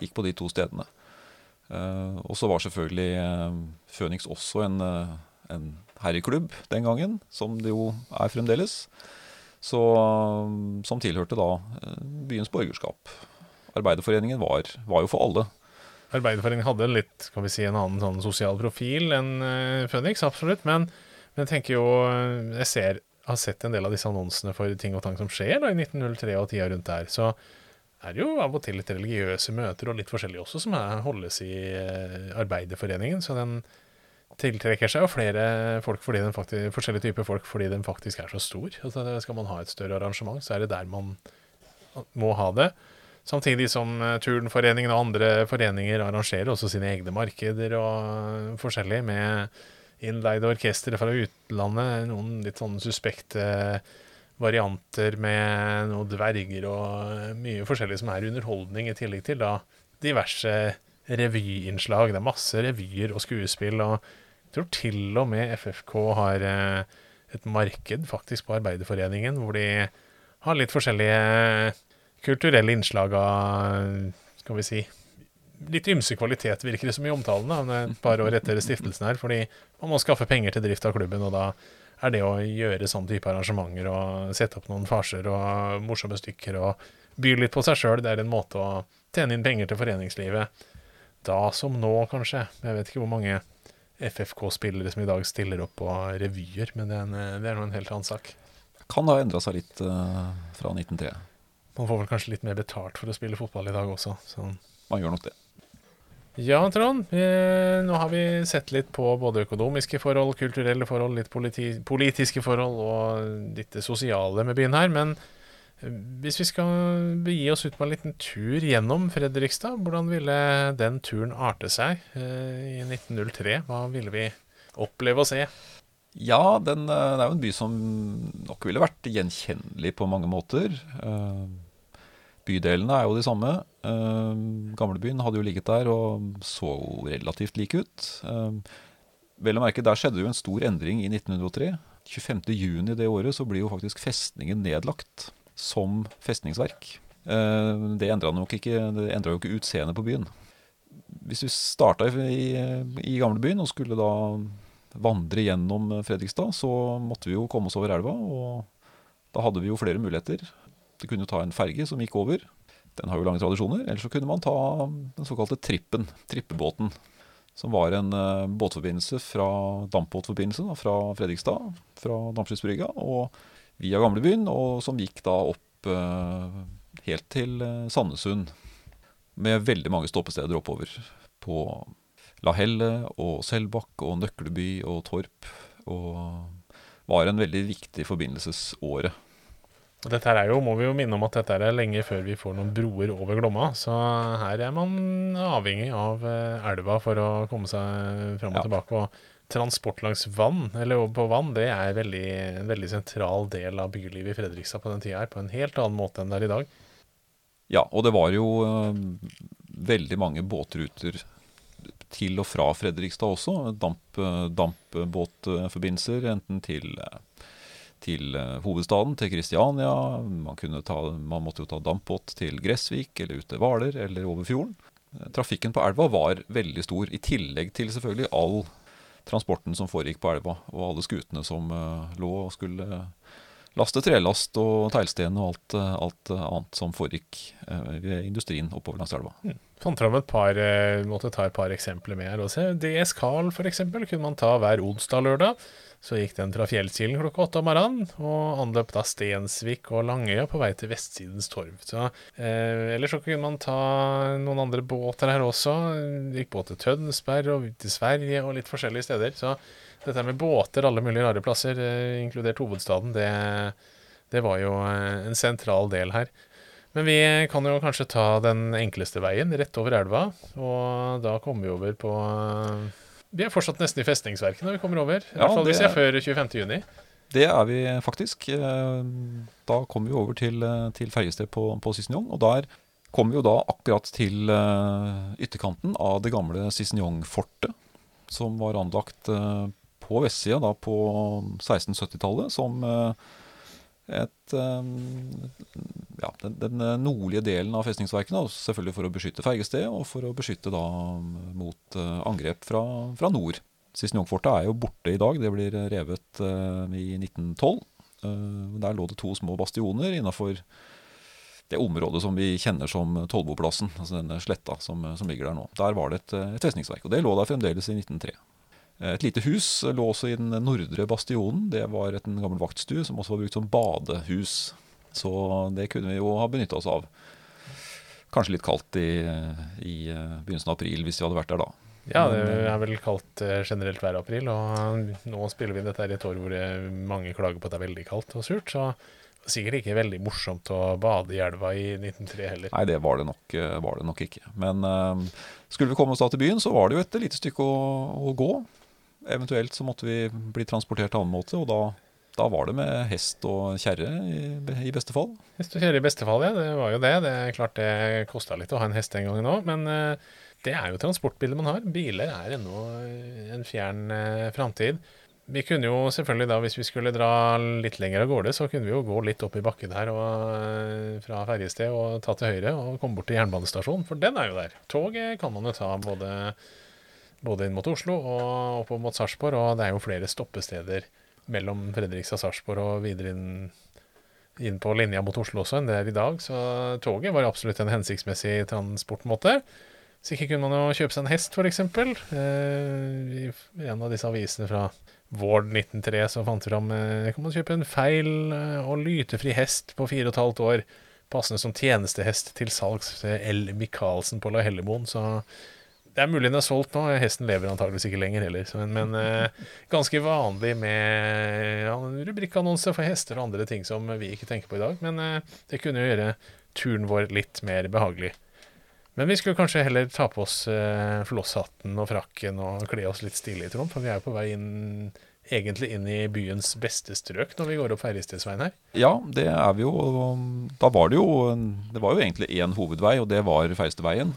gikk på de to stedene. og så var selvfølgelig Phoenix også en, en herreklubb den gangen, som det jo er fremdeles så, som tilhørte da eh, byens borgerskap. Arbeiderforeningen var, var jo for alle. Arbeiderforeningen hadde litt, kan vi si, en annen sånn sosial profil enn Phoenix, absolutt. Men, men, jeg tenker jo eh, Jeg ser, har sett en del av disse annonsene for ting og tang som skjer da, i 1903 og tida rundt der. Så er jo av og til litt religiøse møter og litt forskjellig også som er, holdes i uh, Arbeiderforeningen. Så den tiltrekker seg jo flere folk fordi den faktisk, forskjellige typer folk fordi den faktisk er så stor. Altså, skal man ha et større arrangement, så er det der man må ha det. Samtidig som uh, Turnforeningen og andre foreninger arrangerer også sine egne markeder og forskjellig, med innleide orkestre fra utlandet. Noen litt sånn suspekte varianter med noen dverger og mye forskjellig som er underholdning, i tillegg til da diverse revyinnslag. Det er masse revyer og skuespill. Og jeg tror til og med FFK har eh, et marked faktisk på Arbeiderforeningen, hvor de har litt forskjellige kulturelle innslag av skal vi si, litt ymse kvalitet, virker det som i omtalen, da, et par år etter stiftelsen her. Fordi man må skaffe penger til drift av klubben, og da er det å gjøre sånn type arrangementer og sette opp noen farser og morsomme stykker og by litt på seg sjøl, det er en måte å tjene inn penger til foreningslivet. Da som nå, kanskje. Jeg vet ikke hvor mange FFK-spillere som i dag stiller opp på revyer, men det er, en, det er noe en helt annen sak. Kan ha endra seg litt uh, fra 1903. Man får vel kanskje litt mer betalt for å spille fotball i dag også. Så. Man gjør nok det. Ja, Trond. Eh, nå har vi sett litt på både økonomiske forhold, kulturelle forhold, litt politi politiske forhold og litt det sosiale med byen her. Men eh, hvis vi skal begi oss ut på en liten tur gjennom Fredrikstad, hvordan ville den turen arte seg eh, i 1903? Hva ville vi oppleve å se? Ja, den, det er jo en by som nok ville vært gjenkjennelig på mange måter. Bydelene er jo de samme. Uh, gamlebyen hadde jo ligget der og så relativt lik ut. Uh, vel å merke, der skjedde jo en stor endring i 1903. 25.6 det året så blir jo faktisk festningen nedlagt som festningsverk. Uh, det endra jo ikke utseendet på byen. Hvis vi starta i, i gamlebyen og skulle da vandre gjennom Fredrikstad, så måtte vi jo komme oss over elva. Og da hadde vi jo flere muligheter. Du kunne ta en ferge som gikk over. Den har jo lange tradisjoner. Eller så kunne man ta den såkalte trippen, trippebåten. Som var en uh, båtforbindelse fra dampbåtforbindelse da, fra Fredrikstad, fra Dampskipsbrygga, og via Gamlebyen, og som gikk da opp uh, helt til uh, Sandesund. Med veldig mange stoppesteder oppover. På Lahelle og Selbakk og Nøkleby og Torp. Og var en veldig viktig forbindelsesåre dette her er jo, må vi jo minne om at dette er lenge før vi får noen broer over Glomma. Så her er man avhengig av eh, elva for å komme seg fram og ja. tilbake. Og transport langs vann, eller på vann, det er veldig, en veldig sentral del av bylivet i Fredrikstad på den tida her. På en helt annen måte enn det er i dag. Ja, og det var jo uh, veldig mange båtruter til og fra Fredrikstad også. Damp, uh, dampbåtforbindelser enten til til eh, hovedstaden, til Kristiania. Man, ta, man, måtte jo ta dampbåt til Gressvik eller ut til Hvaler eller over fjorden. Eh, trafikken på elva var veldig stor, i tillegg til selvfølgelig all transporten som foregikk på elva, og alle skutene som uh, lå og skulle laste trelast og teglsten og alt, alt annet som foregikk ved industrien oppover langs elva. Mm. Fant fram et par, måtte ta et par eksempler med her også. DS Carl f.eks. kunne man ta hver onsdag lørdag. Så gikk den fra Fjellkilen klokka åtte om morgenen, og anløp da Stensvik og Langøya på vei til Vestsidens Torv. Så, eh, ellers så kunne man ta noen andre båter her også. Gikk båt til Tønsberg og til Sverige og litt forskjellige steder. Så dette med båter alle mulige rare plasser, eh, inkludert hovedstaden, det, det var jo eh, en sentral del her. Men vi kan jo kanskje ta den enkleste veien, rett over elva. Og da kommer vi over på vi er fortsatt nesten i festningsverket når vi kommer over. I ja, hvert fall hvis jeg er før 25.6. Det er vi faktisk. Eh, da kommer vi over til, eh, til fergested på, på Cicignon. Og der kommer vi jo da akkurat til eh, ytterkanten av det gamle Cicignon-fortet. Som var anlagt på vestsida på 1670-tallet som et, ja, den, den, nordlige delen av festningsverkene. Selvfølgelig for å beskytte Fergested, og for å beskytte da mot angrep fra, fra nord. Sissinjongfortet er jo borte i dag. Det blir revet uh, i 1912. Uh, der lå det to små bastioner innafor det området som vi kjenner som Tollboplassen. Altså denne sletta som, som, ligger der nå. Der var det et, et festningsverk. Og det lå der fremdeles i 1903. Et lite hus lå også i den nordre bastionen. Det var et, en gammel vaktstue som også var brukt som badehus. Så det kunne vi jo ha benytta oss av. Kanskje litt kaldt i, i, begynnelsen av april hvis vi hadde vært der da. Ja, det eh, er vel kaldt eh, generelt hver april, og nå spiller vi dette her i et år hvor mange klager på at det er veldig kaldt og surt. Så er sikkert ikke veldig morsomt å bade i elva i 1903 heller. Nei, det var det nok, eh, var det nok ikke. Men uh, skulle vi komme oss da til byen, så var det jo et lite stykke å, å gå. Eventuelt så måtte vi bli transportert annen måte, og da, da var det med hest og kjerre i, i, beste fall. Hest og kjerre i beste fall, ja. Det var jo det. Det er klart det kosta litt å ha en hest en gang nå, men uh, det er jo transportbildet man har. Biler er ennå en fjern eh, framtid. Vi kunne jo selvfølgelig da, hvis vi skulle dra litt lenger av gårde, så kunne vi jo gå litt opp i bakken her og, eh, fra ferjested og ta til høyre og komme bort til jernbanestasjonen, for den er jo der. Toget kan man jo ta både, både inn mot Oslo og opp mot Sarpsborg, og det er jo flere stoppesteder mellom Fredrikstad og Sarpsborg og videre inn, inn på linja mot Oslo også enn det er i dag. Så toget var absolutt en hensiktsmessig transportmåte. Så ikke kunne man jo kjøpe seg en hest, f.eks. Eh, I en av disse avisene fra Vård 1903 så fant vi fram eh, kan man kjøpe en feil eh, og lytefri hest på fire og et halvt år. Passende som tjenestehest til salgs L. Michaelsen på La Hellemoen. Så det er mulig den er solgt nå. Hesten lever antageligvis ikke lenger heller. Men, men uh, ganske vanlig med ja, rubrikkannonser for hester og andre ting som vi ikke tenker på i dag. Men uh, det kunne jo gjøre turen vår litt mer behagelig. Men vi skulle kanskje heller ta på oss uh, flosshatten og frakken og kle oss litt stilig, Trond, for vi er jo på vei inn egentlig inn i byens beste strøk når vi går opp Feiristedsveien her. Ja, det er vi jo. Da var det jo Det var jo egentlig én hovedvei, og det var Feirstedveien.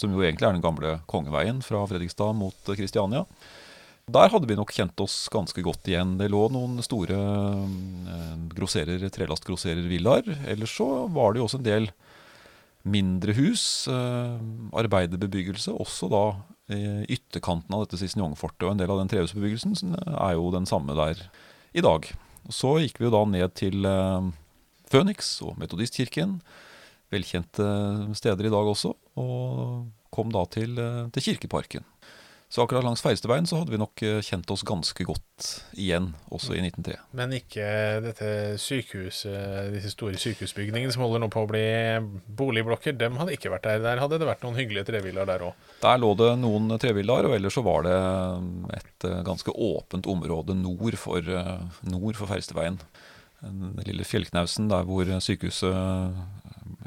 Som jo egentlig er den gamle kongeveien fra Fredrikstad mot Kristiania. Der hadde vi nok kjent oss ganske godt igjen. Det lå noen store eh, grosserer, trelastgrosserervillaer. Ellers så var det jo også en del mindre hus, eh, arbeiderbebyggelse, også da i ytterkanten av dette Cisneongfortet. Og en del av den trehusbebyggelsen er jo den samme der i dag. Så gikk vi jo da ned til eh, Føniks og Metodistkirken. Velkjente steder i dag også. Og kom da til, eh, til Kirkeparken. Så akkurat langs Feirsteveien så hadde vi nok eh, kjent oss ganske godt igjen, også i 1903. Men ikke dette sykehuset, disse store sykehusbygningene som holder nå på å bli boligblokker, dem hadde ikke vært der. Der hadde det vært noen hyggelige trevillaer der òg? Der lå det noen trevillaer, og ellers så var det et eh, ganske åpent område nord for, nord for Feirsteveien. Den lille fjellknausen der hvor sykehuset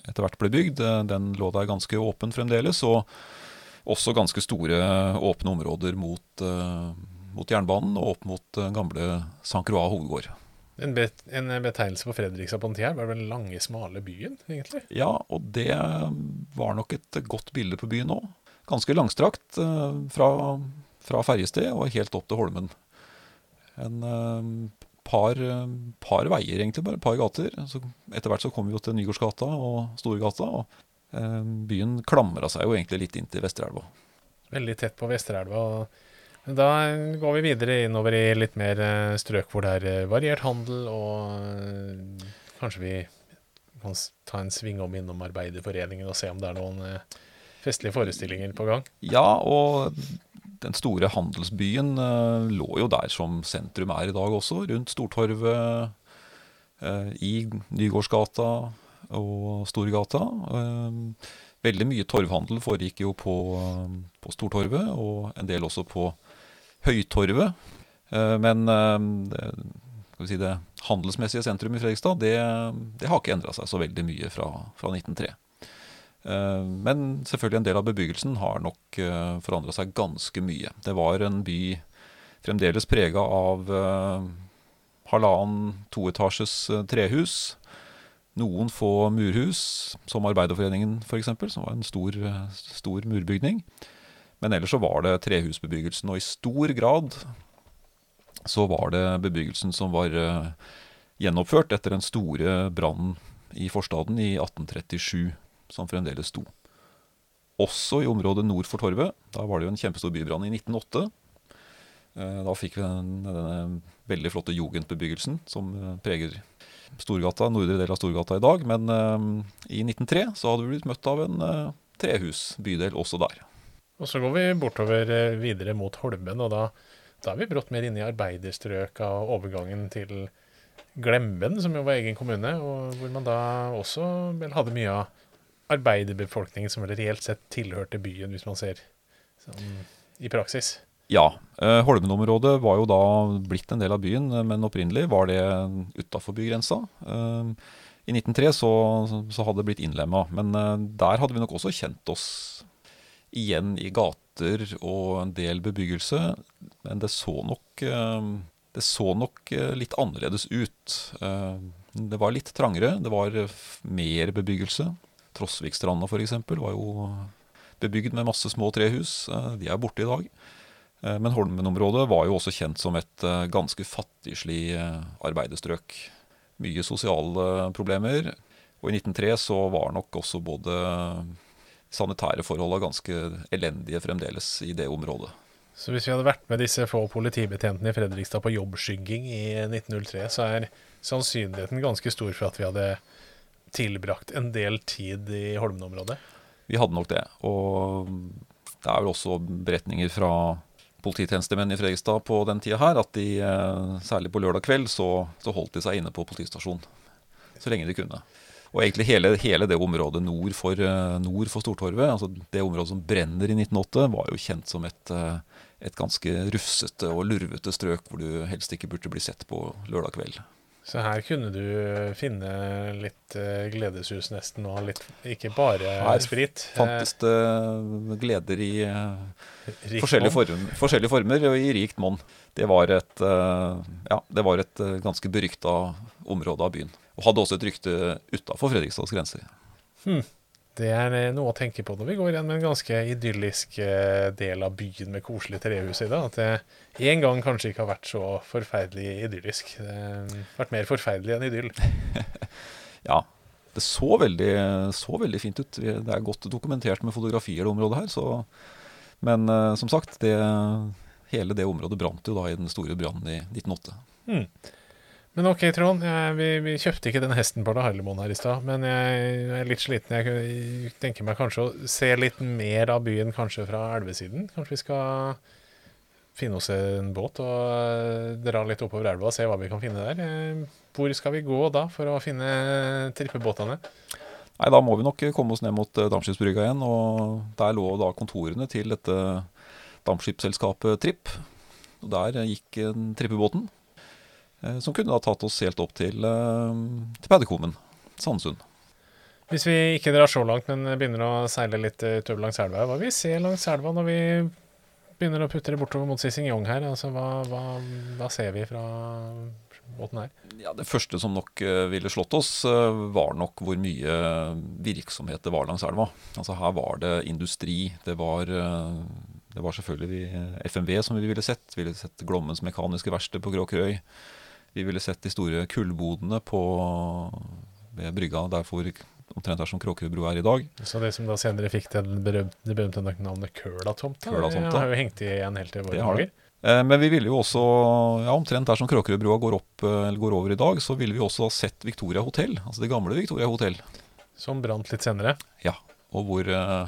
etter hvert ble bygd, den lå der ganske åpen fremdeles. og også ganske store åpne områder mot, uh, mot jernbanen og opp mot gamle St. Croix hovedgård. En, bet en, betegnelse på Fredrikstad på den tida var den lange, smale byen, egentlig? Ja, og det var nok et godt bilde på byen òg. Ganske langstrakt fra, fra ferjested og helt opp til Holmen. En par, par, veier, egentlig, bare et par gater. Så etter hvert så kom vi jo til Nygårdsgata og Storgata. og Eh, byen klamra seg jo egentlig litt inn til Vesterelva. Veldig tett på Vesterelva. Da går vi videre innover i litt mer eh, strøk hvor det er eh, variert handel, og kanskje vi kan ta en sving om innom Arbeiderforeningen og se om det er noen festlige forestillinger på gang? Ja, og den store handelsbyen lå jo der som sentrum er i dag også, rundt Stortorvet, i Nygårdsgata, og Storgata. Ehm, veldig mye torvhandel foregikk jo på, på Stortorvet, og en del også på Høytorvet. Men si det, handelsmessige sentrum i Fredrikstad det, det har ikke endra seg så veldig mye fra, fra 1903. Men selvfølgelig en del av bebyggelsen har nok eh, forandra seg ganske mye. Det var en by fremdeles prega av uh, halvannen toetasjes trehus noen få murhus, som Arbeiderforeningen f.eks., som var en stor, stor, murbygning. Men ellers så var det trehusbebyggelsen, og i stor grad så var det bebyggelsen som var gjenoppført etter den store brannen i forstaden i 1837, som fremdeles sto. Også i området nord for Torvet. Da var det jo en kjempestor bybrann i 1908. Uh, da fikk vi den, denne veldig flotte jugendbebyggelsen som uh, preger Storgata, nordre del av Storgata i dag. Men uh, i 1903 så hadde vi blitt møtt av en trehusbydel også der. Og så går vi bortover videre mot Holmen, og da, da, er vi brått mer inne i arbeiderstrøk av overgangen til Glemben, som jo var egen kommune, og hvor man da også vel hadde mye av arbeiderbefolkningen som vel reelt sett tilhørte byen, hvis man ser sånn, i praksis. Ja. Holmenområdet Holmen-området var jo da blitt en del av byen, eh, men opprinnelig var det utafor bygrensa. Eh, I 1903 så, så hadde det blitt innlemma, men der hadde vi nok også kjent oss igjen i gater og en del bebyggelse. Men det så nok, det så nok litt annerledes ut. Det var litt trangere, det var mer bebyggelse. Trosvikstranda f.eks. var jo bebygd med masse små trehus. Eh, de er borte i dag. Eh, men Holmen-området var jo også kjent som et eh, ganske fattigslig arbeiderstrøk. Mye sosiale problemer. Og i 1903 så var nok også både sanitære forholda ganske elendige fremdeles i det området. Så hvis vi hadde vært med disse få politibetjentene i Fredrikstad på jobbskygging i 1903, så er sannsynligheten ganske stor for at vi hadde tilbrakt en del tid i Holmen-området? Vi hadde nok det. Og det er vel også beretninger fra polititjenestemenn i Fredrikstad på den tida her at de, eh, særlig på lørdag kveld, så, så holdt de seg inne på politistasjonen. Så lenge de kunne. Og egentlig hele, hele det området nord for, eh, nord for Stortorvet, altså det området som brenner i 1908, var jo kjent som et, eh, et ganske rufsete og lurvete strøk hvor du helst ikke burde bli sett på lørdag kveld. Så her kunne du finne litt uh, gledeshus nesten, og litt, ikke bare Her sprit. Fantes det gleder i eh, forskjellige, form, forskjellige former og i rikt monn. Det var et, eh, ja, det var et eh, ganske berykta område av byen. Og hadde også et rykte utafor Fredrikstads grenser. Det er eh, noe å tenke på når vi går igjen med en ganske idyllisk eh, del av byen med koselige trehus i dag. At det en gang kanskje ikke har vært så forferdelig idyllisk. Det har vært mer forferdelig enn idyll. Ja, det så veldig, så veldig fint ut. Det er godt dokumentert med fotografier det området her. Så, men eh, som sagt, det, hele det området brant jo da i den store brannen i 1908. Men ok, Trond. Jeg, vi, vi kjøpte ikke den hesten på Harlemoen her i stad. Men jeg er litt sliten. Jeg jeg tenker meg kanskje å se litt mer av byen kanskje fra elvesiden. Kanskje vi skal finne oss en båt og eh, dra litt oppover elva og se hva vi kan finne der. Eh, Hvor skal vi gå da for å finne trippebåtene? Nei, da må vi nok komme oss ned mot eh, Dampskipsbrygga igjen. Og der lå da kontorene til dette dampskipsselskapet Tripp. Og der eh, gikk eh, trippebåten, eh, som kunne da tatt oss helt opp til, eh, til Paddekommen, Sandsund. Hvis vi ikke drar så langt, men begynner å seile litt eh, utover langs elva, hva vil vi se langs elva når vi begynner å putte det bortover mot Sissingjong her? Altså, hva, hva, hva ser vi fra båten her? Ja, Det første som nok eh, ville slått oss, eh, var nok hvor mye virksomhet det var langs elva. Altså Her var det industri. Det var, eh, det var selvfølgelig FMV som vi ville sett. Vi ville sett Glommens mekaniske verksted på Kråkerøy. Vi ville sett de store kullbodene på, ved brygga der hvor omtrent der som Kråkerøybro er i dag. Så det som da senere fikk den berømte, det berømte navnet Kølatomta, Kølatomta. det har jo hengt igjen helt til våre Det dager. Eh, Men vi ville jo også, ja, omtrent der som Kråkerøybrua går, opp, eh, går over i dag, så ville vi også ha sett Victoria hotell. Altså det gamle Victoria hotell. Som brant litt senere. Ja, og hvor eh,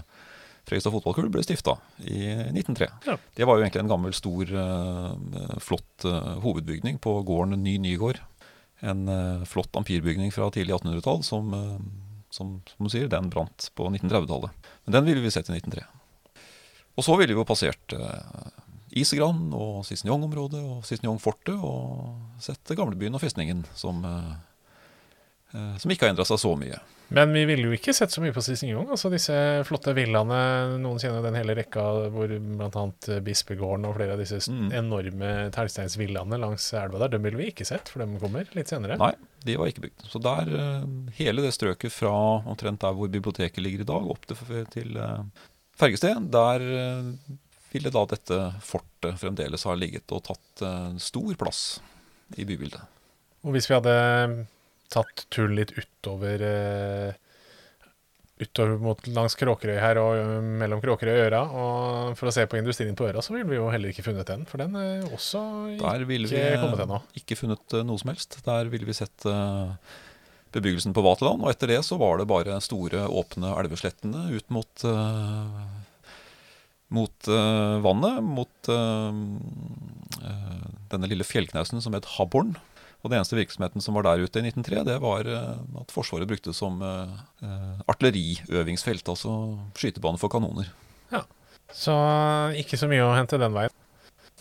Fredrikstad fotballklubb ble stifta i 1903. Ja. Det var jo egentlig en gammel, stor, eh, flott eh, hovedbygning på gården Ny Nygård. En eh, flott ampirbygning fra tidlig 1800-tall som, som, som du sier, den brant på 1930-tallet. Men den ville vi sett i 1903. Og så ville vi jo passert Isegran og Sissinjong-området og Sissinjong-fortet og sett gamlebyen og festningen, som, som ikke har endra seg så mye. Men vi ville jo ikke sett så mye på Sissingjong. Altså disse flotte villaene. Noen kjenner jo den hele rekka hvor bl.a. Bispegården og flere av disse Mm. enorme teglsteinsvillaene langs elva der, dem ville vi ikke sett, for dem kommer litt senere. Nei, de var ikke bygd. Så der, eh, hele det strøket fra omtrent der hvor biblioteket ligger i dag, opp til, til eh, Fergested, der eh, ville da dette fortet fremdeles ha ligget og tatt eh, stor plass i bybildet. Og hvis vi hadde tatt turen litt utover eh, utover mot langs Kråkerøy her og eh, mellom Kråkerøy og Øra, og for å se på industrien på Øra, så ville vi jo heller ikke funnet den, for den er også Der ville vi kommet ennå. ikke funnet eh, noe som helst. Der ville vi sett eh, bebyggelsen på Vaterland, og etter det så var det bare store, åpne elveslettene ut mot eh, mot eh, vannet, mot eh, eh, denne lille fjellknausen som het Habborn. Og den eneste virksomheten som var der ute i 1903, det var eh, at Forsvaret brukte det som eh, eh, artilleriøvingsfelt, altså skytebane for kanoner. Ja, Så ikke så mye å hente den veien.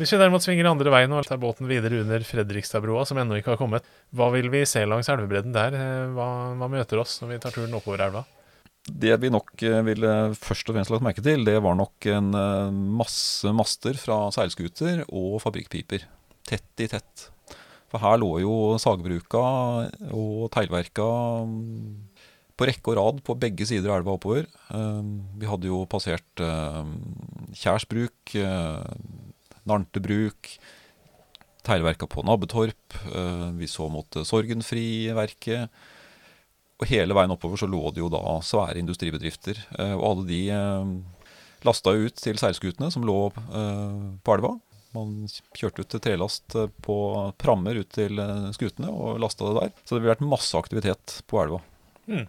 Hvis vi derimot svinger andre veien og tar båten videre under Fredrikstadbroa, som ennå ikke har kommet, hva vil vi se langs elvebredden der? Hva, hva møter oss når vi tar turen oppover elva? Det vi nok ville først og fremst lagt merke til, det var nok en masse master fra seilskuter og fabrikkpiper. Tett i tett. For her lå jo sagbruka og teglverka mm, på rekke og rad på begge sider av elva oppover. Eh, vi hadde jo passert eh, Kjærsbruk, nantebruk, Narntebruk, teglverka på Nabbetorp. Eh, vi så mot Sorgenfri-verket. Og hele veien oppover så lå det jo da svære industribedrifter. Og alle de lasta ut til seilskutene som lå på elva. Man kjørte ut til trelast eh, på prammer ut til eh, skutene og lasta det der. Så det ville vært masse aktivitet på elva. Mm.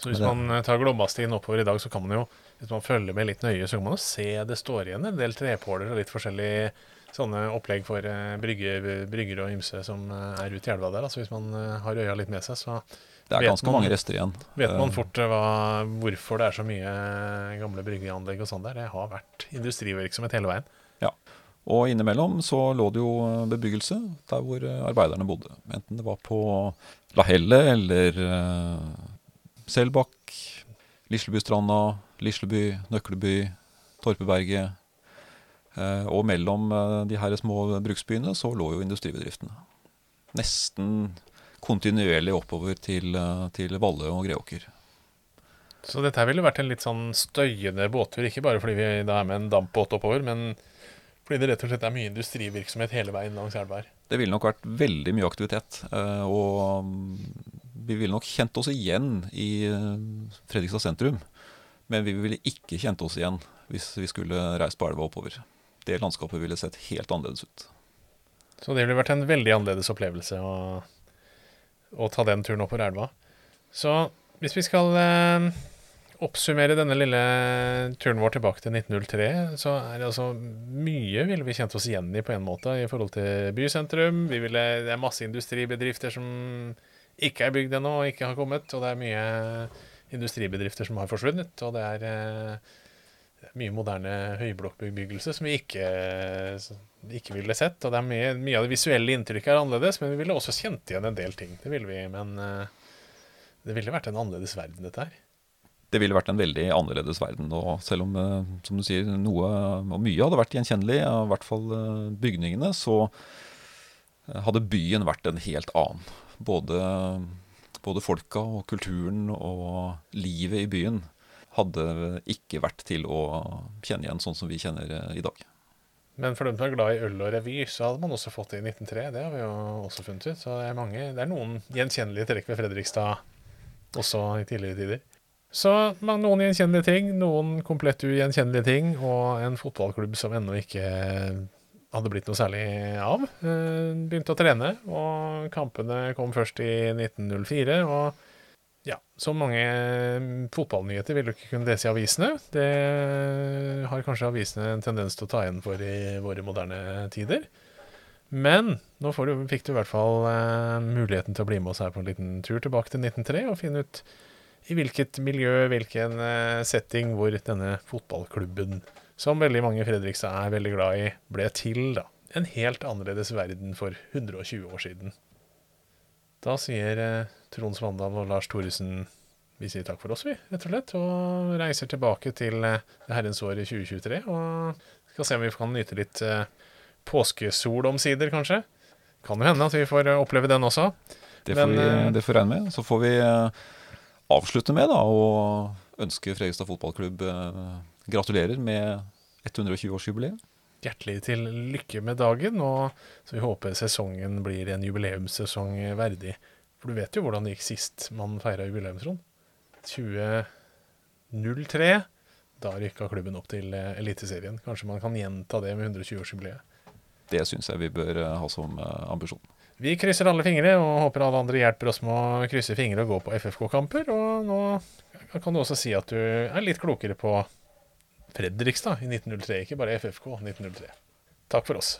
Så hvis man eh, tar Glommastien oppover i dag, så kan man jo, hvis man følger med litt nøye, så kan man jo se det står igjen en del trepåler og litt forskjellige sånne opplegg for brygger, brygger og ymse som er ute i elva der. Altså hvis man har øya litt med seg, så Det er ganske man- mange rester igjen. vet man fort hva, hvorfor det er så mye gamle bryggeanlegg og sånn der. Det har vært industrivirksomhet hele veien. Og innimellom så lå det jo bebyggelse der hvor eh, arbeiderne bodde. Enten det var på Lahelle eller eh, Selbakk, Lislebystranda, Lisleby, Nøkleby, Torpeberget. Eh, og mellom eh, de her små bruksbyene så lå jo industribedriftene. Nesten kontinuerlig oppover til, eh, til Valle og Greåker. Så dette ville vært en litt sånn støyende båttur, ikke bare fordi vi da er med en dampbåt oppover, men fordi det rett og slett er mye industrivirksomhet hele veien langs elva her. Det ville nok vært veldig mye aktivitet. eh, Og vi ville nok kjent oss igjen i eh, Fredrikstad sentrum. Men vi ville ikke kjent oss igjen hvis vi skulle reist på elva oppover. Det landskapet ville sett helt annerledes ut. Så det ville vært en veldig annerledes opplevelse å, å ta den turen oppover elva. Så hvis vi skal eh, oppsummere denne lille turen vår tilbake til 1903, så er det altså mye ville vi kjent oss igjen i på en måte i forhold til bysentrum. Vi ville, det er masse industribedrifter som ikke er bygd ennå og ikke har kommet, og det er mye industribedrifter som har forsvunnet, og det er eh, mye moderne høyblokkbebyggelse som vi ikke, ikke ville sett. Og det er mye, mye av det visuelle inntrykket er annerledes, men vi ville også kjent igjen en del ting. Det ville vi, men eh, det ville vært en annerledes verden, dette her. Det ville vært en veldig annerledes verden. Og selv om eh, som du sier, noe og mye hadde vært gjenkjennelig, i hvert fall eh, bygningene, så eh, hadde byen vært en helt annen. Både, både folka og kulturen og livet i byen hadde ikke vært til å kjenne igjen sånn som vi kjenner i dag. Men for dem som er glad i øl og revy, så hadde man også fått det i 1903. Det har vi jo også funnet ut. Så det er, mange, det er noen gjenkjennelige trekk ved Fredrikstad også i tidligere tider. Så noen gjenkjennelige ting, noen komplett ugjenkjennelige ting, og en fotballklubb som ennå ikke hadde blitt noe særlig av. Eh, Begynte å trene, og kampene kom først i 1904. og ja, så mange fotballnyheter vil du ikke kunne lese i avisene. Det har kanskje avisene en tendens til å ta igjen for i våre moderne tider. Men nå du, fikk du i hvert fall eh, muligheten til å bli med oss her på en liten tur tilbake til 1903 og finne ut i hvilket miljø, hvilken eh, setting hvor denne fotballklubben, som veldig mange i Fredrikstad er veldig glad i, ble til. da. En helt annerledes verden for 120 år siden. Da sier eh, Trond Svandal og Lars Thoresen vi sier takk for oss, vi, rett og slett. Og reiser tilbake til eh, det herrens år i 2023. Og skal se om vi kan nyte litt eh, påskesol omsider, kanskje. Kan jo hende at vi får eh, oppleve den også. Det får, Men, vi, eh, det får regne med. Så får vi eh, avslutte med da, å ønske Fredrikstad fotballklubb eh, gratulerer med 120-årsjubileet. Hjertelig til lykke med dagen, og så vi håper sesongen blir en jubileumssesong verdig. For du vet jo hvordan det gikk sist man feira jubileum, Trond. 2003. Da rykka klubben opp til eh, Eliteserien. Kanskje man kan gjenta det med 120-årsjubileet. Det syns jeg vi bør eh, ha som ambisjon. Vi krysser alle fingre og håper alle andre hjelper oss med å krysse fingre og gå på FFK-kamper. Og nå kan du også si at du er litt klokere på Fredrikstad i 1903, ikke bare FFK 1903. Takk for oss.